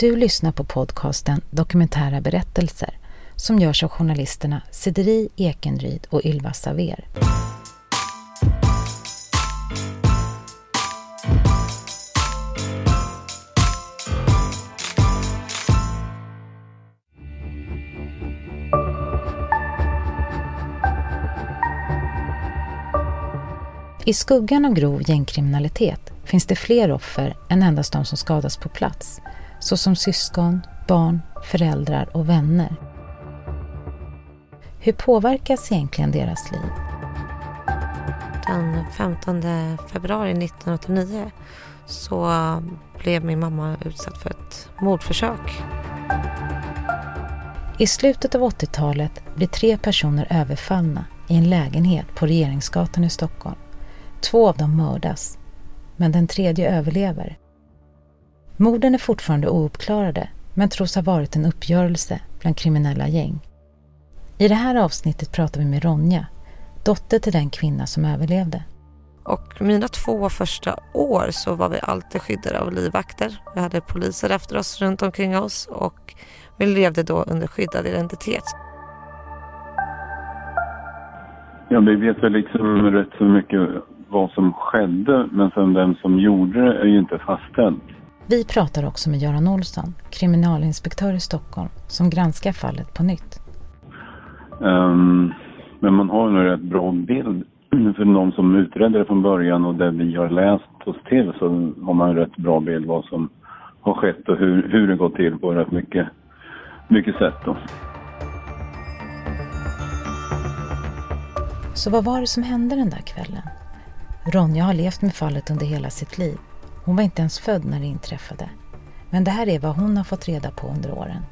Du lyssnar på podcasten Dokumentära berättelser som görs av journalisterna Cederi Ekenryd och Ylva Saver. I skuggan av grov gängkriminalitet finns det fler offer än endast de som skadas på plats, såsom syskon, barn, föräldrar och vänner. Hur påverkas egentligen deras liv? Den 15 februari 1989 så blev min mamma utsatt för ett mordförsök. I slutet av 80-talet blir tre personer överfallna i en lägenhet på Regeringsgatan i Stockholm. Två av dem mördas, men den tredje överlever. Morden är fortfarande ouppklarade, men tros ha varit en uppgörelse bland kriminella gäng. I det här avsnittet pratar vi med Ronja, dotter till den kvinna som överlevde. Och mina två första år så var vi alltid skyddade av livvakter. Vi hade poliser efter oss runt omkring oss och vi levde då under skyddad identitet. Ja, vi vet väl liksom rätt så mycket vad som skedde, men sen vem som gjorde det är ju inte fastställt. Vi pratar också med Göran Olsson, kriminalinspektör i Stockholm, som granskar fallet på nytt. Um, men man har nog rätt bra bild för de som utredde det från början och det vi har läst oss till så har man en rätt bra bild vad som har skett och hur, hur det gått till på rätt mycket, mycket sätt. Då. Så vad var det som hände den där kvällen? Ronja har levt med fallet under hela sitt liv. Hon var inte ens född när det inträffade. Men det här är vad hon har fått reda på under åren.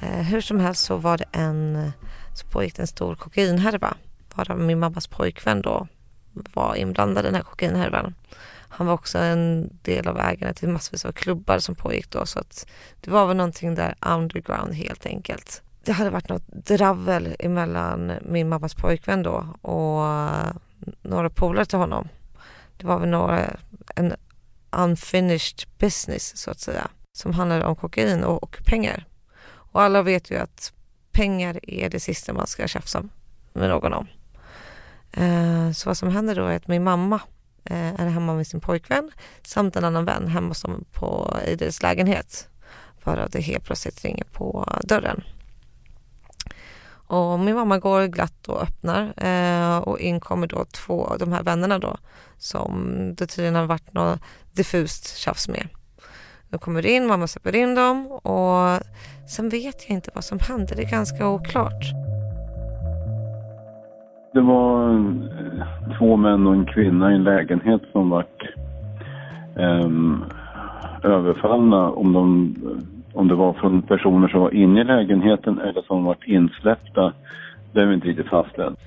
Eh, hur som helst så var det en, så pågick det en stor kokainhärva. Varav min mammas pojkvän då var inblandad i den här kokainhärvan. Han var också en del av ägarna till massvis av klubbar som pågick då så att det var väl någonting där underground helt enkelt. Det hade varit något dravel emellan min mammas pojkvän då och några polare till honom. Det var väl några, en unfinished business så att säga som handlar om kokain och, och pengar. Och alla vet ju att pengar är det sista man ska tjafsa med någon om. Eh, så vad som händer då är att min mamma eh, är hemma med sin pojkvän samt en annan vän hemma hos dem på, i deras lägenhet. Varav det helt plötsligt ringer på dörren. Och min mamma går glatt och öppnar eh, och in kommer då två av de här vännerna då som det tydligen har varit någon diffust tjafs med. De kommer in, mamma släpper in dem och sen vet jag inte vad som hände. Det är ganska oklart. Det var eh, två män och en kvinna i en lägenhet som vart um, överfallna. Om, de, om det var från personer som var inne i lägenheten eller som varit insläppta, det är inte riktigt fastställt.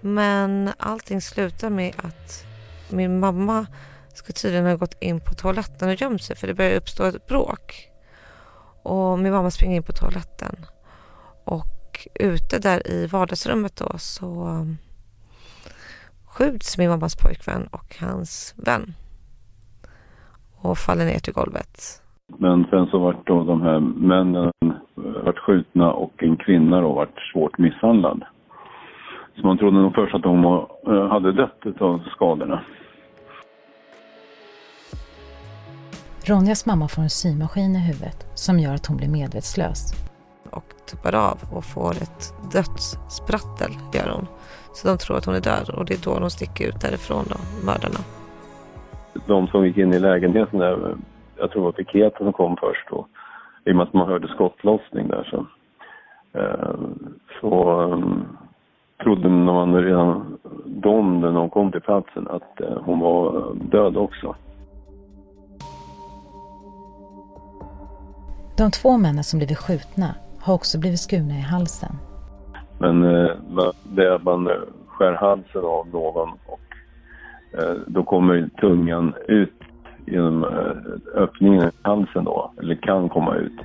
Men allting slutar med att min mamma ska tydligen ha gått in på toaletten och gömt sig för det börjar uppstå ett bråk. Och min mamma springer in på toaletten. Och ute där i vardagsrummet då så um, skjuts min mammas pojkvän och hans vän. Och faller ner till golvet. Men sen så vart då de här männen eh, vart skjutna och en kvinna då vart svårt misshandlad. Så man trodde nog först att de eh, hade dött av skadorna. Ronjas mamma får en symaskin i huvudet som gör att hon blir medvetslös. Och tuppar av och får ett dödssprattel, gör hon. Så de tror att hon är död och det är då de sticker ut därifrån, då, mördarna. De som gick in i lägenheten där, jag tror det var piketen som kom först då. I och med att man hörde skottlossning där så, eh, så um, trodde man redan de, när de kom till platsen, att eh, hon var död också. De två männen som blivit skjutna har också blivit skurna i halsen. Men eh, det är att man skär halsen av någon och eh, då kommer tungan ut genom eh, öppningen i halsen då, eller kan komma ut.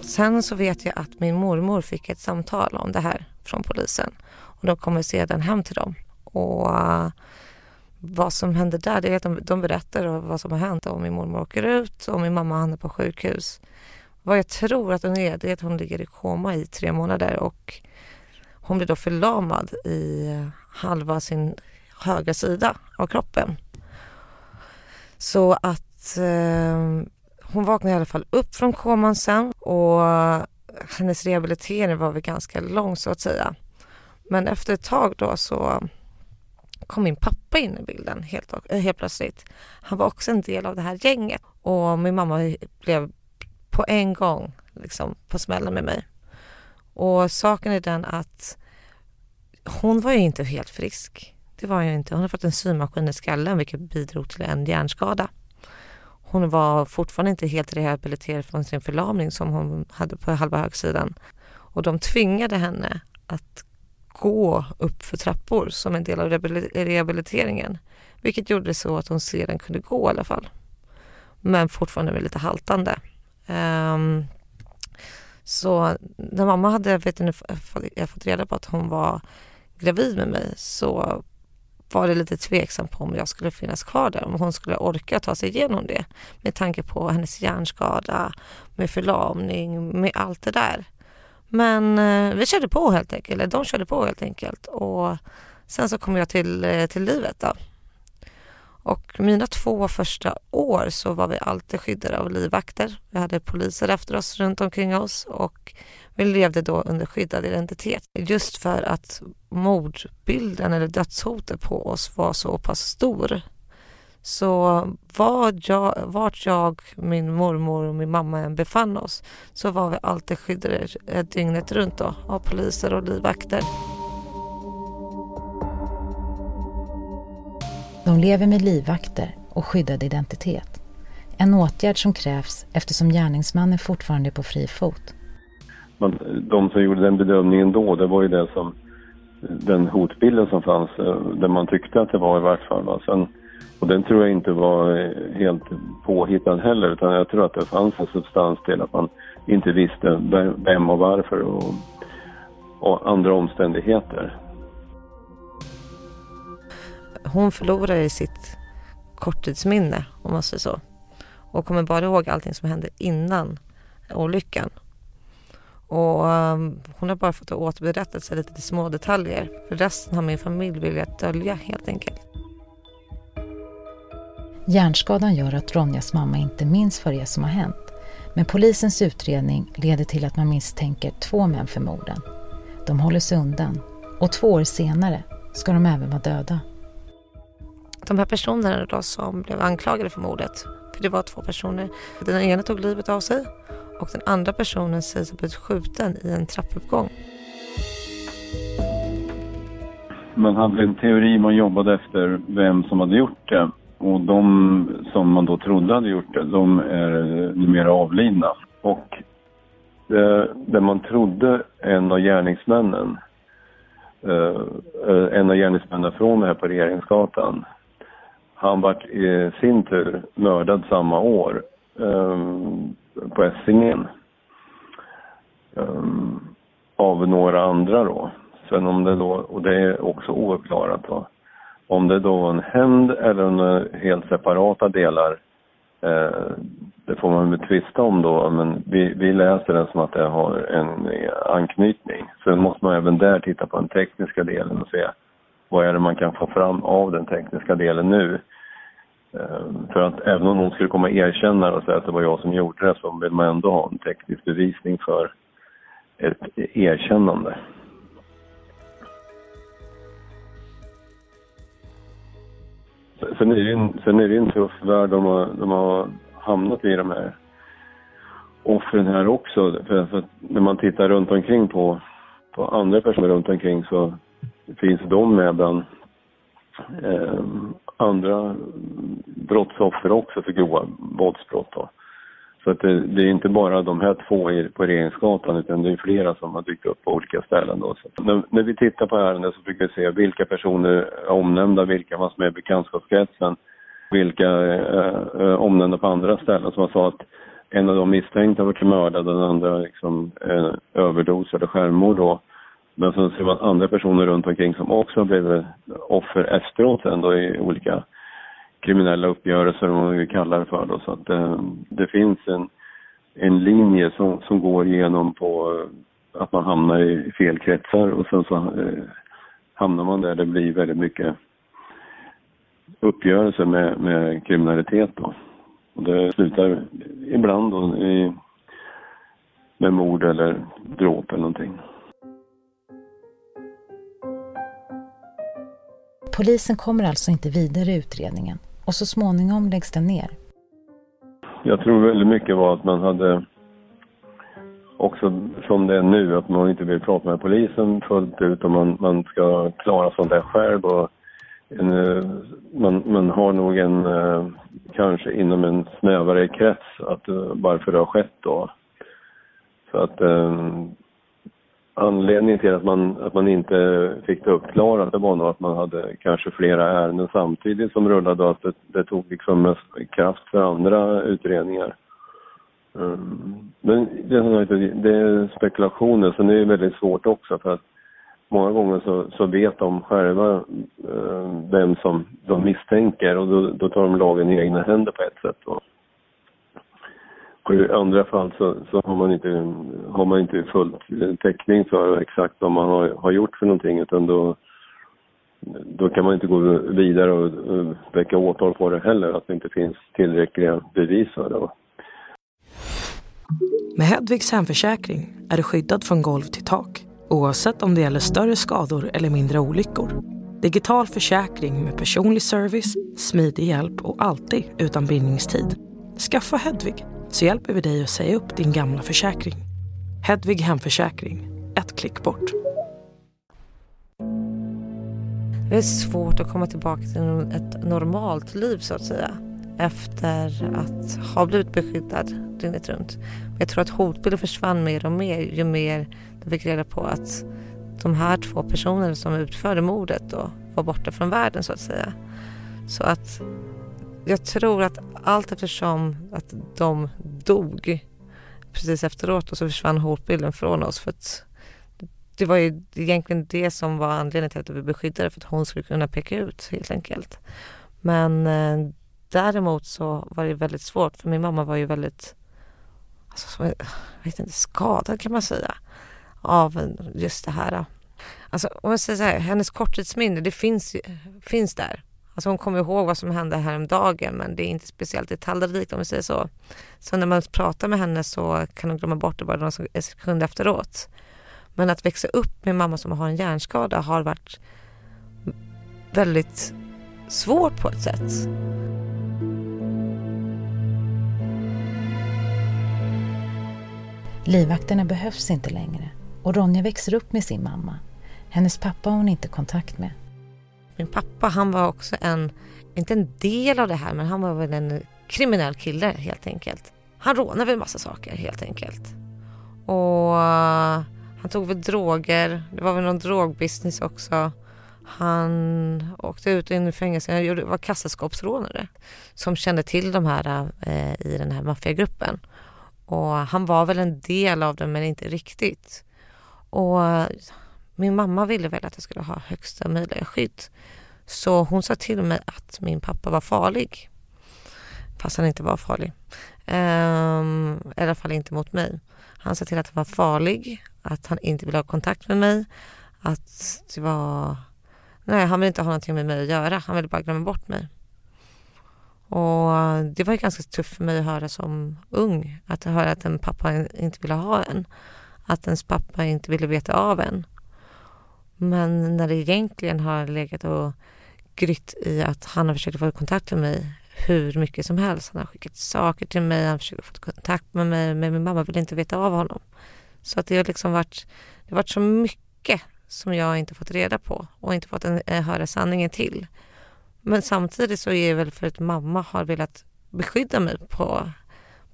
Sen så vet jag att min mormor fick ett samtal om det här från polisen och de kommer sedan hem till dem. Och vad som händer där, det är att de, de berättar vad som har hänt. Om min mormor åker ut och min mamma hamnar på sjukhus. Vad jag tror att hon är, det är att hon ligger i koma i tre månader och hon blir då förlamad i halva sin högra sida av kroppen. Så att eh, hon vaknade i alla fall upp från koman sen och hennes rehabilitering var väl ganska lång så att säga. Men efter ett tag då så kom min pappa in i bilden helt, eh, helt plötsligt. Han var också en del av det här gänget och min mamma blev på en gång liksom på smällen med mig. Och saken är den att hon var ju inte helt frisk. Det var ju inte. Hon har fått en symaskin i skallen vilket bidrog till en hjärnskada. Hon var fortfarande inte helt rehabiliterad från sin förlamning som hon hade på halva högsidan. Och de tvingade henne att gå upp för trappor som en del av rehabiliteringen. Vilket gjorde så att hon sedan kunde gå i alla fall. Men fortfarande med lite haltande. Um, så när mamma hade vet ni, jag fått reda på att hon var gravid med mig så var det lite tveksamt på om jag skulle finnas kvar där, om hon skulle orka ta sig igenom det med tanke på hennes hjärnskada, med förlamning, med allt det där. Men eh, vi körde på helt enkelt, eller de körde på helt enkelt och sen så kom jag till, eh, till livet då. Och mina två första år så var vi alltid skyddade av livvakter. Vi hade poliser efter oss runt omkring oss och vi levde då under skyddad identitet. Just för att mordbilden eller dödshotet på oss var så pass stor. Så var jag, vart jag, min mormor och min mamma än befann oss så var vi alltid skyddade dygnet runt då, av poliser och livvakter. De lever med livvakter och skyddad identitet. En åtgärd som krävs eftersom gärningsmannen fortfarande är på fri fot. Men de som gjorde den bedömningen då, det var ju det som den hotbilden som fanns, eh, där man tyckte att det var i vart fall. Sen, och den tror jag inte var eh, helt påhittad heller, utan jag tror att det fanns en substans till att man inte visste vem och varför och, och andra omständigheter hon förlorar i sitt korttidsminne, om man säger så. Och kommer bara ihåg allting som hände innan olyckan. Och um, hon har bara fått återberättelse lite till små detaljer. För resten har min familj velat dölja helt enkelt. Hjärnskadan gör att Ronjas mamma inte minns vad det är som har hänt. Men polisens utredning leder till att man misstänker två män för morden. De håller sig undan och två år senare ska de även vara döda de här personerna då som blev anklagade för mordet, för det var två personer. Den ena tog livet av sig och den andra personen sägs ha blivit skjuten i en trappuppgång. Man hade en teori man jobbade efter vem som hade gjort det. Och de som man då trodde hade gjort det, de är numera avlidna. Och det, det man trodde en av gärningsmännen, eh, eh, en av gärningsmännen från det här på Regeringsgatan, han vart i sin tur mördad samma år på Essingen. Av några andra då. Sen om det då, och det är också ouppklarat då. Om det då är en hämnd eller om det är helt separata delar, eh, det får man väl tvista om då, men vi, vi läser den som att det har en eh, anknytning. Sen måste man även där titta på den tekniska delen och se vad är det man kan få fram av den tekniska delen nu? Eh, för att även om någon skulle komma och erkänna och säga att det var jag som gjorde det så vill man ändå ha en teknisk bevisning för ett erkännande. Sen är det en, sen är det en tuff värld de har, de har hamnat i de här offren här också. För, för när man tittar runt omkring på, på andra personer runt omkring så finns de med bland eh, andra brottsoffer också för grova våldsbrott. Då. Så att det, det, är inte bara de här två på Regeringsgatan utan det är flera som har dykt upp på olika ställen. Då. Så när, när, vi tittar på ärendet så brukar vi se vilka personer är omnämnda, vilka var som är bekantskapskretsen, vilka eh, är omnämnda på andra ställen. Som man sa att en av de misstänkta var mördad och den andra liksom, eh, överdos eller självmord då. Men så ser man andra personer runt omkring som också har blivit offer efteråt sen då i olika kriminella uppgörelser, vad man kallar det för då. Så att eh, det finns en, en linje som, som går igenom på eh, att man hamnar i fel kretsar och sen så eh, hamnar man där det blir väldigt mycket uppgörelser med, med kriminalitet då. Och det slutar ibland då i, med mord eller dråp eller någonting. Polisen kommer alltså inte vidare i utredningen och så småningom läggs den ner. Jag tror väldigt mycket var att man hade också som det är nu, att man inte vill prata med polisen fullt ut och man, man ska klara sånt där själv. Och en, eh, man, man har nog en, eh, kanske inom en snävare krets, att eh, varför det har skett då. Så att anledningen till att man, att man inte fick det uppklarat det var nog att man hade kanske flera ärenden samtidigt som rullade och att det, det tog liksom mest kraft för andra utredningar. Um, men det, det är spekulationer, så det är väldigt svårt också för att många gånger så, så vet de själva uh, vem som de misstänker och då, då tar de lagen i egna händer på ett sätt. Då. Och I andra fall så, så, har, man inte, har man inte full täckning för exakt vad man har, har gjort för någonting utan då, då kan man inte gå vidare och, och väcka åtal på det heller, att det inte finns tillräckliga bevis för det. Med Hedvigs hemförsäkring är du skyddad från golv till tak oavsett om det gäller större skador eller mindre olyckor. Digital försäkring med personlig service, smidig hjälp och alltid utan bindningstid. Skaffa Hedvig så hjälper vi dig att säga upp din gamla försäkring. Hedvig Hemförsäkring, ett klick bort. Det är svårt att komma tillbaka till ett normalt liv så att säga efter att ha blivit beskyddad dygnet runt. Jag tror att hotbilden försvann mer och mer ju mer de fick reda på att de här två personerna som utförde mordet då var borta från världen så att säga. Så att jag tror att allt eftersom att de dog precis efteråt och så försvann hotbilden från oss för att det var ju egentligen det som var anledningen till att vi beskyddade för att hon skulle kunna peka ut helt enkelt. Men eh, däremot så var det väldigt svårt för min mamma var ju väldigt alltså, jag vet inte, skadad kan man säga av just det här. Alltså om jag säger så här, hennes korttidsminne det finns, finns där. Alltså hon kommer ihåg vad som hände häromdagen men det är inte speciellt detaljrikt om vi säger så. Så när man pratar med henne så kan hon glömma bort det bara några sekunder efteråt. Men att växa upp med mamma som har en hjärnskada har varit väldigt svårt på ett sätt. Livvakterna behövs inte längre och Ronja växer upp med sin mamma. Hennes pappa har hon inte kontakt med. Min pappa han var också en, inte en del av det här men han var väl en kriminell kille helt enkelt. Han rånade väl massa saker helt enkelt. Och eh, han tog väl droger, det var väl någon drogbusiness också. Han åkte ut och in i fängelse, han var kassaskåpsrånare som kände till de här eh, i den här maffiagruppen. Och han var väl en del av det men inte riktigt. Och min mamma ville väl att jag skulle ha högsta möjliga skydd. Så hon sa till mig att min pappa var farlig. Fast han inte var farlig. Um, I alla fall inte mot mig. Han sa till att han var farlig, att han inte ville ha kontakt med mig. Att det var... Nej, han ville inte ha någonting med mig att göra. Han ville bara glömma bort mig. Och det var ju ganska tufft för mig att höra som ung. Att höra att en pappa inte ville ha en. Att ens pappa inte ville veta av en. Men när det egentligen har legat och grytt i att han har försökt få kontakt med mig hur mycket som helst. Han har skickat saker till mig, han har försökt få kontakt med mig, men min mamma vill inte veta av honom. Så att det har liksom varit, det har varit så mycket som jag inte fått reda på och inte fått en, eh, höra sanningen till. Men samtidigt så är det väl för att mamma har velat beskydda mig på,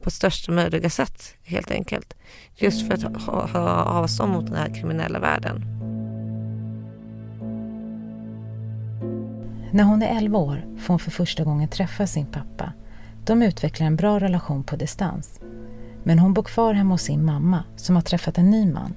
på största möjliga sätt helt enkelt. Just för att ha, ha avstånd mot den här kriminella världen. När hon är 11 år får hon för första gången träffa sin pappa. De utvecklar en bra relation på distans. Men hon bor kvar hemma hos sin mamma som har träffat en ny man.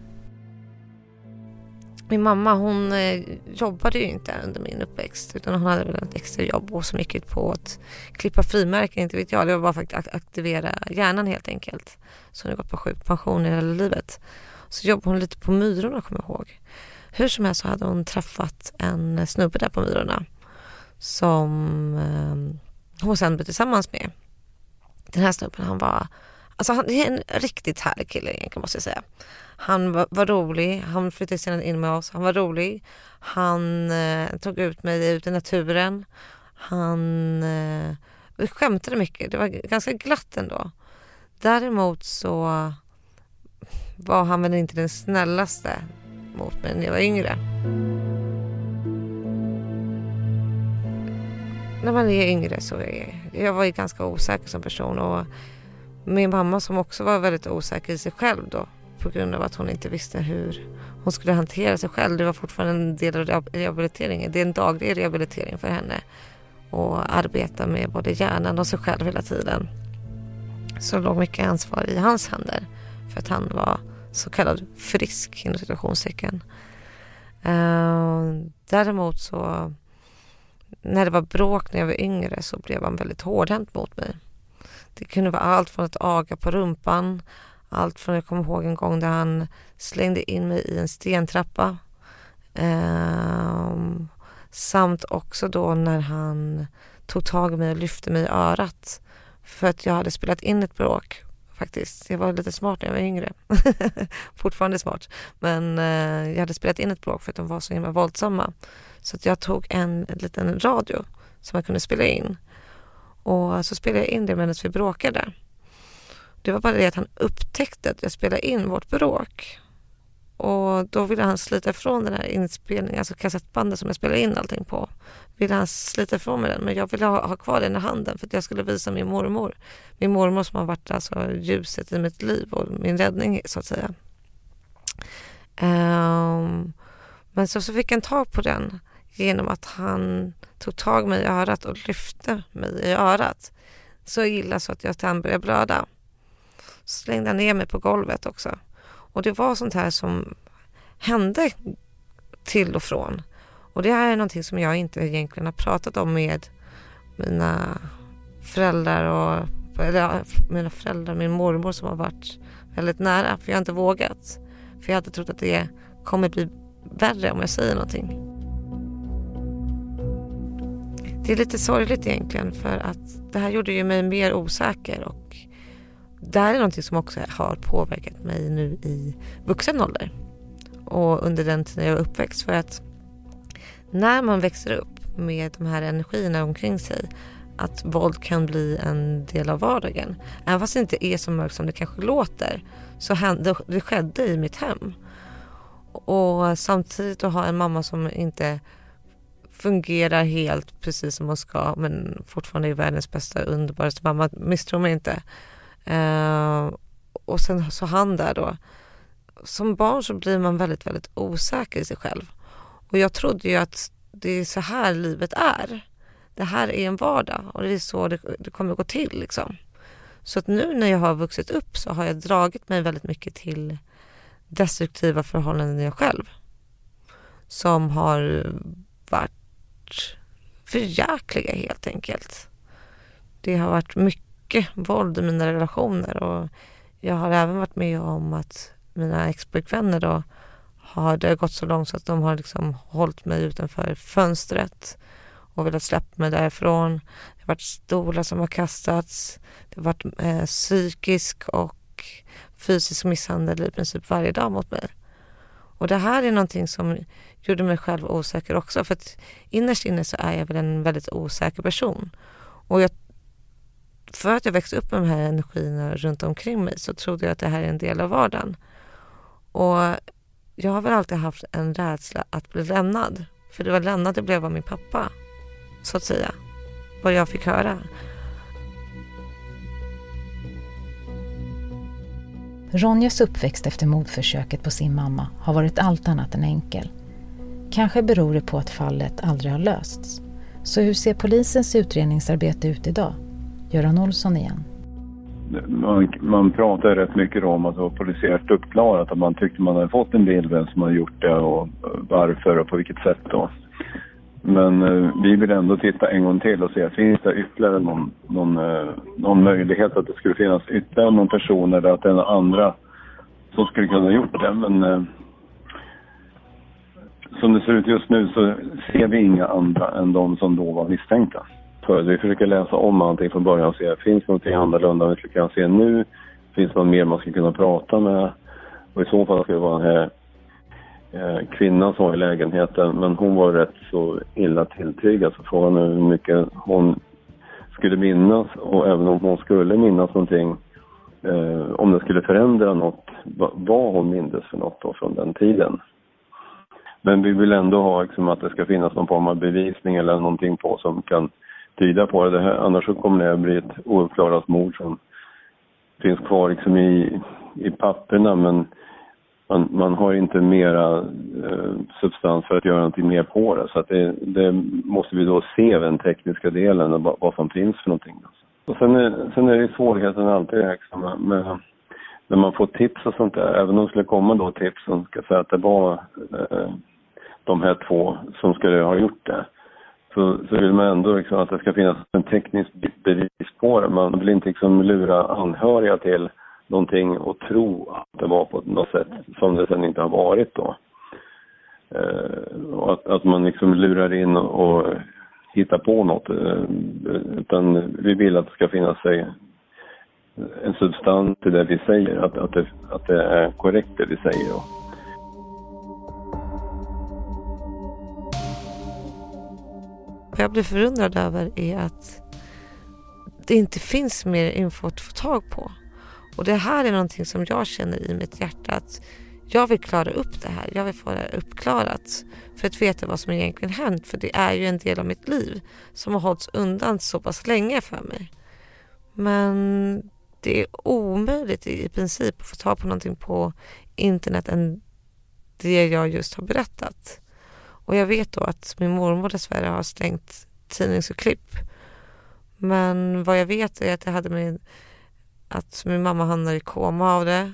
min mamma hon eh, jobbade ju inte under min uppväxt utan hon hade väl ett extra jobb och som gick ut på att klippa frimärken, inte vet jag. Det var bara för att aktivera hjärnan helt enkelt. Så hon har gått på sjukpension i hela livet. Så jobbade hon lite på Myrorna kommer jag ihåg. Hur som helst så hade hon träffat en snubbe där på Myrorna som ehm, hon sen blev tillsammans med. Den här snubben han var, alltså han är en riktigt härlig kille egentligen måste jag säga. Han var, var rolig, han flyttade sedan in med oss, han var rolig. Han eh, tog ut mig ut i naturen. Han eh, vi skämtade mycket, det var ganska glatt ändå. Däremot så var han väl inte den snällaste mot mig när jag var yngre. När man är yngre så är jag var ju ganska osäker som person och min mamma som också var väldigt osäker i sig själv då på grund av att hon inte visste hur hon skulle hantera sig själv. Det var fortfarande en del av rehabiliteringen. Det är en daglig rehabilitering för henne och arbeta med både hjärnan och sig själv hela tiden. Så låg mycket ansvar i hans händer för att han var så kallad frisk inom situationstecken. Uh, eh, däremot så när det var bråk när jag var yngre så blev han väldigt hårdhänt mot mig. Det kunde vara allt från att aga på rumpan, allt från, jag kommer ihåg en gång där han slängde in mig i en stentrappa. Ehm, samt också då när han tog tag i mig och lyfte mig i örat. För att jag hade spelat in ett bråk faktiskt. Jag var lite smart när jag var yngre. Fortfarande smart. Men eh, jag hade spelat in ett bråk för att de var så himla våldsamma. Så att jag tog en, en liten radio som jag kunde spela in. Och så spelade jag in det medan vi bråkade. Det var bara det att han upptäckte att jag spelade in vårt bråk. Och då ville han slita ifrån den här inspelningen, alltså kassettbandet som jag spelade in allting på. Ville han slita ifrån mig den, men jag ville ha, ha kvar den i handen för att jag skulle visa min mormor. Min mormor som har varit alltså ljuset i mitt liv och min räddning så att säga. Um, men så, så fick han tag på den genom att han tog tag mig i örat och lyfte mig i örat. Så illa så att jag sen började blöda. Så slängde han ner mig på golvet också. Och det var sånt här som hände till och från. Och det här är någonting som jag inte egentligen har pratat om med mina föräldrar och eller mina föräldrar, min mormor som har varit väldigt nära. För jag har inte vågat. För jag hade trott att det kommer bli värre om jag säger någonting. Det är lite sorgligt egentligen för att det här gjorde ju mig mer osäker och det här är någonting som också har påverkat mig nu i vuxen ålder och under den tiden jag var uppväxt för att när man växer upp med de här energierna omkring sig att våld kan bli en del av vardagen. Även fast det inte är så mörkt som det kanske låter så hände, det skedde i mitt hem. Och samtidigt att ha en mamma som inte fungerar helt precis som hon ska men fortfarande är världens bästa underbaraste mamma, misstro mig inte. Eh, och sen så han där då. Som barn så blir man väldigt, väldigt osäker i sig själv. Och jag trodde ju att det är så här livet är. Det här är en vardag och det är så det, det kommer gå till liksom. Så att nu när jag har vuxit upp så har jag dragit mig väldigt mycket till destruktiva förhållanden i jag själv. Som har varit förjäkliga helt enkelt. Det har varit mycket våld i mina relationer och jag har även varit med om att mina expojkvänner då har det gått så långt så att de har liksom hållit mig utanför fönstret och velat släppa mig därifrån. Det har varit stolar som har kastats. Det har varit eh, psykisk och fysisk misshandel i princip varje dag mot mig. Och det här är någonting som gjorde mig själv osäker också. För att innerst inne så är jag väl en väldigt osäker person. Och jag, för att jag växte upp med de här energierna runt omkring mig så trodde jag att det här är en del av vardagen. Och jag har väl alltid haft en rädsla att bli lämnad. För det var lämnad jag blev av min pappa, så att säga. Vad jag fick höra. Ronjas uppväxt efter mordförsöket på sin mamma har varit allt annat än enkel. Kanske beror det på att fallet aldrig har lösts. Så hur ser polisens utredningsarbete ut idag? Göran Olsson igen. man, man pratar rätt mycket om att det var polisiärt uppklarat. Att man tyckte man hade fått en bild vem som hade gjort det och varför och på vilket sätt då. Men eh, vi vill ändå titta en gång till och se, finns det ytterligare någon, någon, eh, någon möjlighet att det skulle finnas ytterligare någon person eller att det är några andra som skulle kunna ha gjort det. Men eh, som det ser ut just nu så ser vi inga andra än de som då var misstänkta förut. vi försöker läsa om allting från början och se, finns det någonting annorlunda än vi skulle kunna se nu? Finns det någon mer man skulle kunna prata med? Och i så fall ska det vara den här eh, kvinnan som var i lägenheten, men hon var rätt så illa tilltygad så frågan är hur mycket hon skulle minnas och även om hon skulle minnas någonting, eh, om det skulle förändra något, vad hon mindes för något då från den tiden. Men vi vill ändå ha liksom, att det ska finnas någon form av bevisning eller någonting på som kan tyda på det. det här, annars så kommer det att bli ett ouppklarat mord som finns kvar liksom i, i papperna men man, man har inte mera eh, substans för att göra någonting mer på det. Så att det, det måste vi då se den tekniska delen och vad, vad som finns för någonting. Och sen, är, sen är det svårigheten alltid liksom, med, när man får tips och sånt där. Även om det skulle komma då tips som ska säga att det var eh, de här två som skulle ha gjort det. Så, så vill man ändå liksom att det ska finnas en teknisk bevis på det. Man vill inte liksom lura anhöriga till någonting och tro att det var på något sätt som det sen inte har varit då. Eh, och att, att man liksom lurar in och, och hittar på något. Eh, utan vi vill att det ska finnas en substans till det vi säger, att, att, det, att det är korrekt det vi säger. Då. Vad jag blir förundrad över är att det inte finns mer info att få tag på. Och det här är någonting som jag känner i mitt hjärta att jag vill klara upp det här. Jag vill få det uppklarat för att veta vad som egentligen hänt. För det är ju en del av mitt liv som har hållits undan så pass länge för mig. Men det är omöjligt i princip att få tag på någonting på internet än det jag just har berättat. Och jag vet då att min mormor dessvärre har stängt tidningsurklipp. Men vad jag vet är att jag hade min att min mamma hamnade i koma av det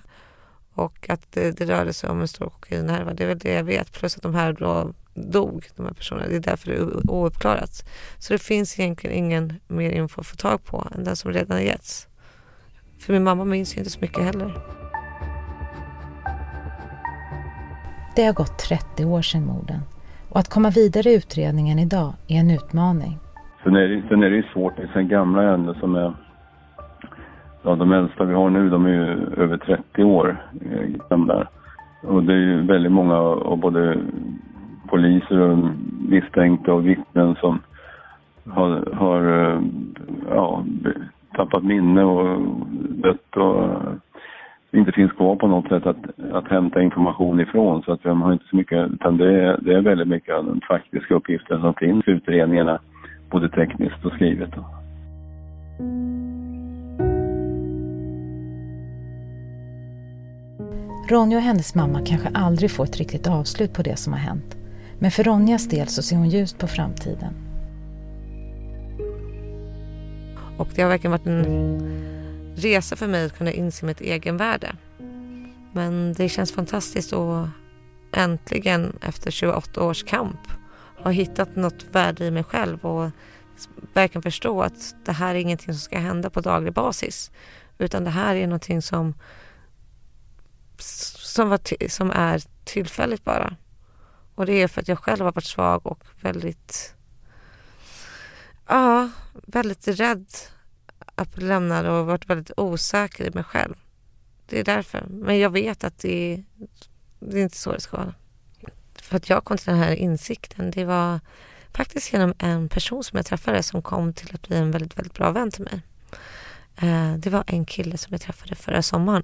och att det, det rörde sig om en stor kokainhärva. Det är väl det jag vet. Plus att de här då dog, de här personerna. Det är därför det är ouppklarat. Så det finns egentligen ingen mer info att få tag på än den som redan har getts. För min mamma minns ju inte så mycket heller. Det har gått 30 år sedan morden och att komma vidare i utredningen idag är en utmaning. Sen är det, sen är det svårt, det är sen gamla ärenden som är ja, de äldsta vi har nu de är ju över 30 år eh, gamla. Och det är ju väldigt många av både poliser och misstänkta och vittnen som har, har eh, ja, tappat minne och dött och inte finns kvar på något sätt att, att hämta information ifrån. Så att de har inte så mycket, utan det är, det är väldigt mycket av den faktiska uppgiften som finns i utredningarna, både tekniskt och skrivet. Ronja och hennes mamma kanske aldrig får ett riktigt avslut på det som har hänt. Men för Ronjas del så ser hon ljust på framtiden. Och det har verkligen varit en resa för mig att kunna inse mitt egenvärde. Men det känns fantastiskt att äntligen efter 28 års kamp ha hittat något värde i mig själv och verkligen förstå att det här är ingenting som ska hända på daglig basis. Utan det här är någonting som som, var som är tillfälligt bara. Och det är för att jag själv har varit svag och väldigt, ja, väldigt rädd lämnad och varit väldigt osäker i mig själv. Det är därför. Men jag vet att det, det är inte så det ska vara. För att jag kom till den här insikten, det var faktiskt genom en person som jag träffade som kom till att bli en väldigt, väldigt bra vän till mig. Eh, det var en kille som jag träffade förra sommaren.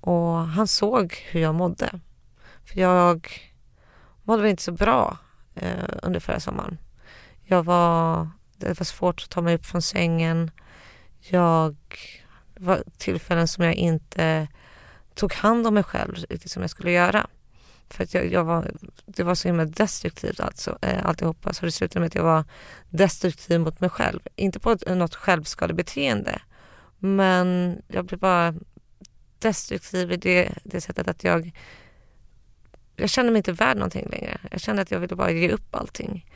Och han såg hur jag mådde. För jag mådde väl inte så bra eh, under förra sommaren. Jag var, det var svårt att ta mig upp från sängen. Jag, det var tillfällen som jag inte tog hand om mig själv riktigt som jag skulle göra. För att jag, jag var, det var så himla destruktivt alltså, eh, alltihopa. Så det slutade med att jag var destruktiv mot mig själv. Inte på ett, något självskadebeteende Men jag blev bara destruktiv i det, det sättet att jag jag kände mig inte värd någonting längre. Jag kände att jag ville bara ge upp allting.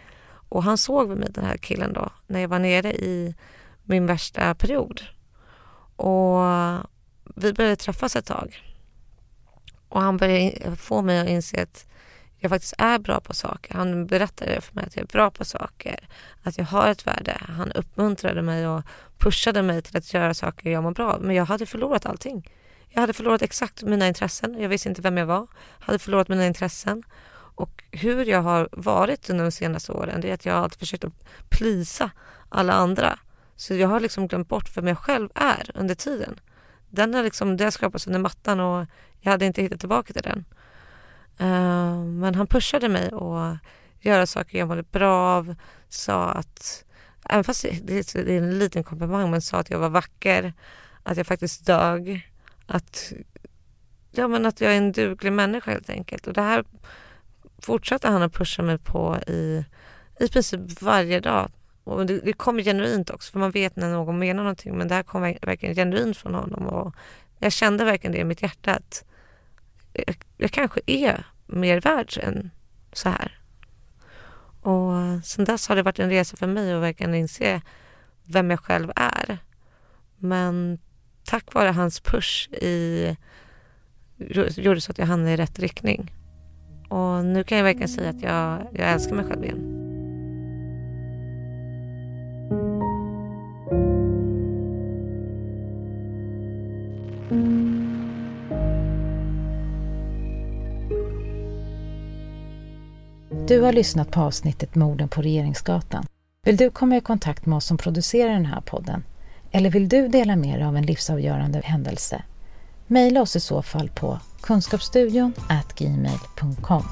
Och han såg mig, den här killen då, när jag var nere i min värsta period. Och vi började träffas ett tag. Och han började få mig att inse att jag faktiskt är bra på saker. Han berättade för mig att jag är bra på saker, att jag har ett värde. Han uppmuntrade mig och pushade mig till att göra saker jag mår bra Men jag hade förlorat allting. Jag hade förlorat exakt mina intressen. Jag visste inte vem jag var. Jag hade förlorat mina intressen. Och hur jag har varit under de senaste åren, det är att jag alltid försökt att plisa alla andra. Så jag har liksom glömt bort vem jag själv är under tiden. Den har liksom, det har skapats under mattan och jag hade inte hittat tillbaka till den. Uh, men han pushade mig att göra saker jag mådde bra av. Sa att, även fast det är en liten komplimang, men sa att jag var vacker. Att jag faktiskt dög. Att, ja, men att jag är en duglig människa helt enkelt. Och det här fortsatte han att pusha mig på i, i princip varje dag. Och det, det kom genuint också, för man vet när någon menar någonting. Men det här kom verkligen genuint från honom. Och jag kände verkligen det i mitt hjärta att jag, jag kanske är mer värd än så här. Och sen dess har det varit en resa för mig att verkligen inse vem jag själv är. Men tack vare hans push i, gjorde så att jag hamnade i rätt riktning. Och nu kan jag verkligen säga att jag, jag älskar mig själv igen. Du har lyssnat på avsnittet Morden på Regeringsgatan. Vill du komma i kontakt med oss som producerar den här podden? Eller vill du dela med dig av en livsavgörande händelse? Maila oss i så fall på kunskapsstudion gmail.com.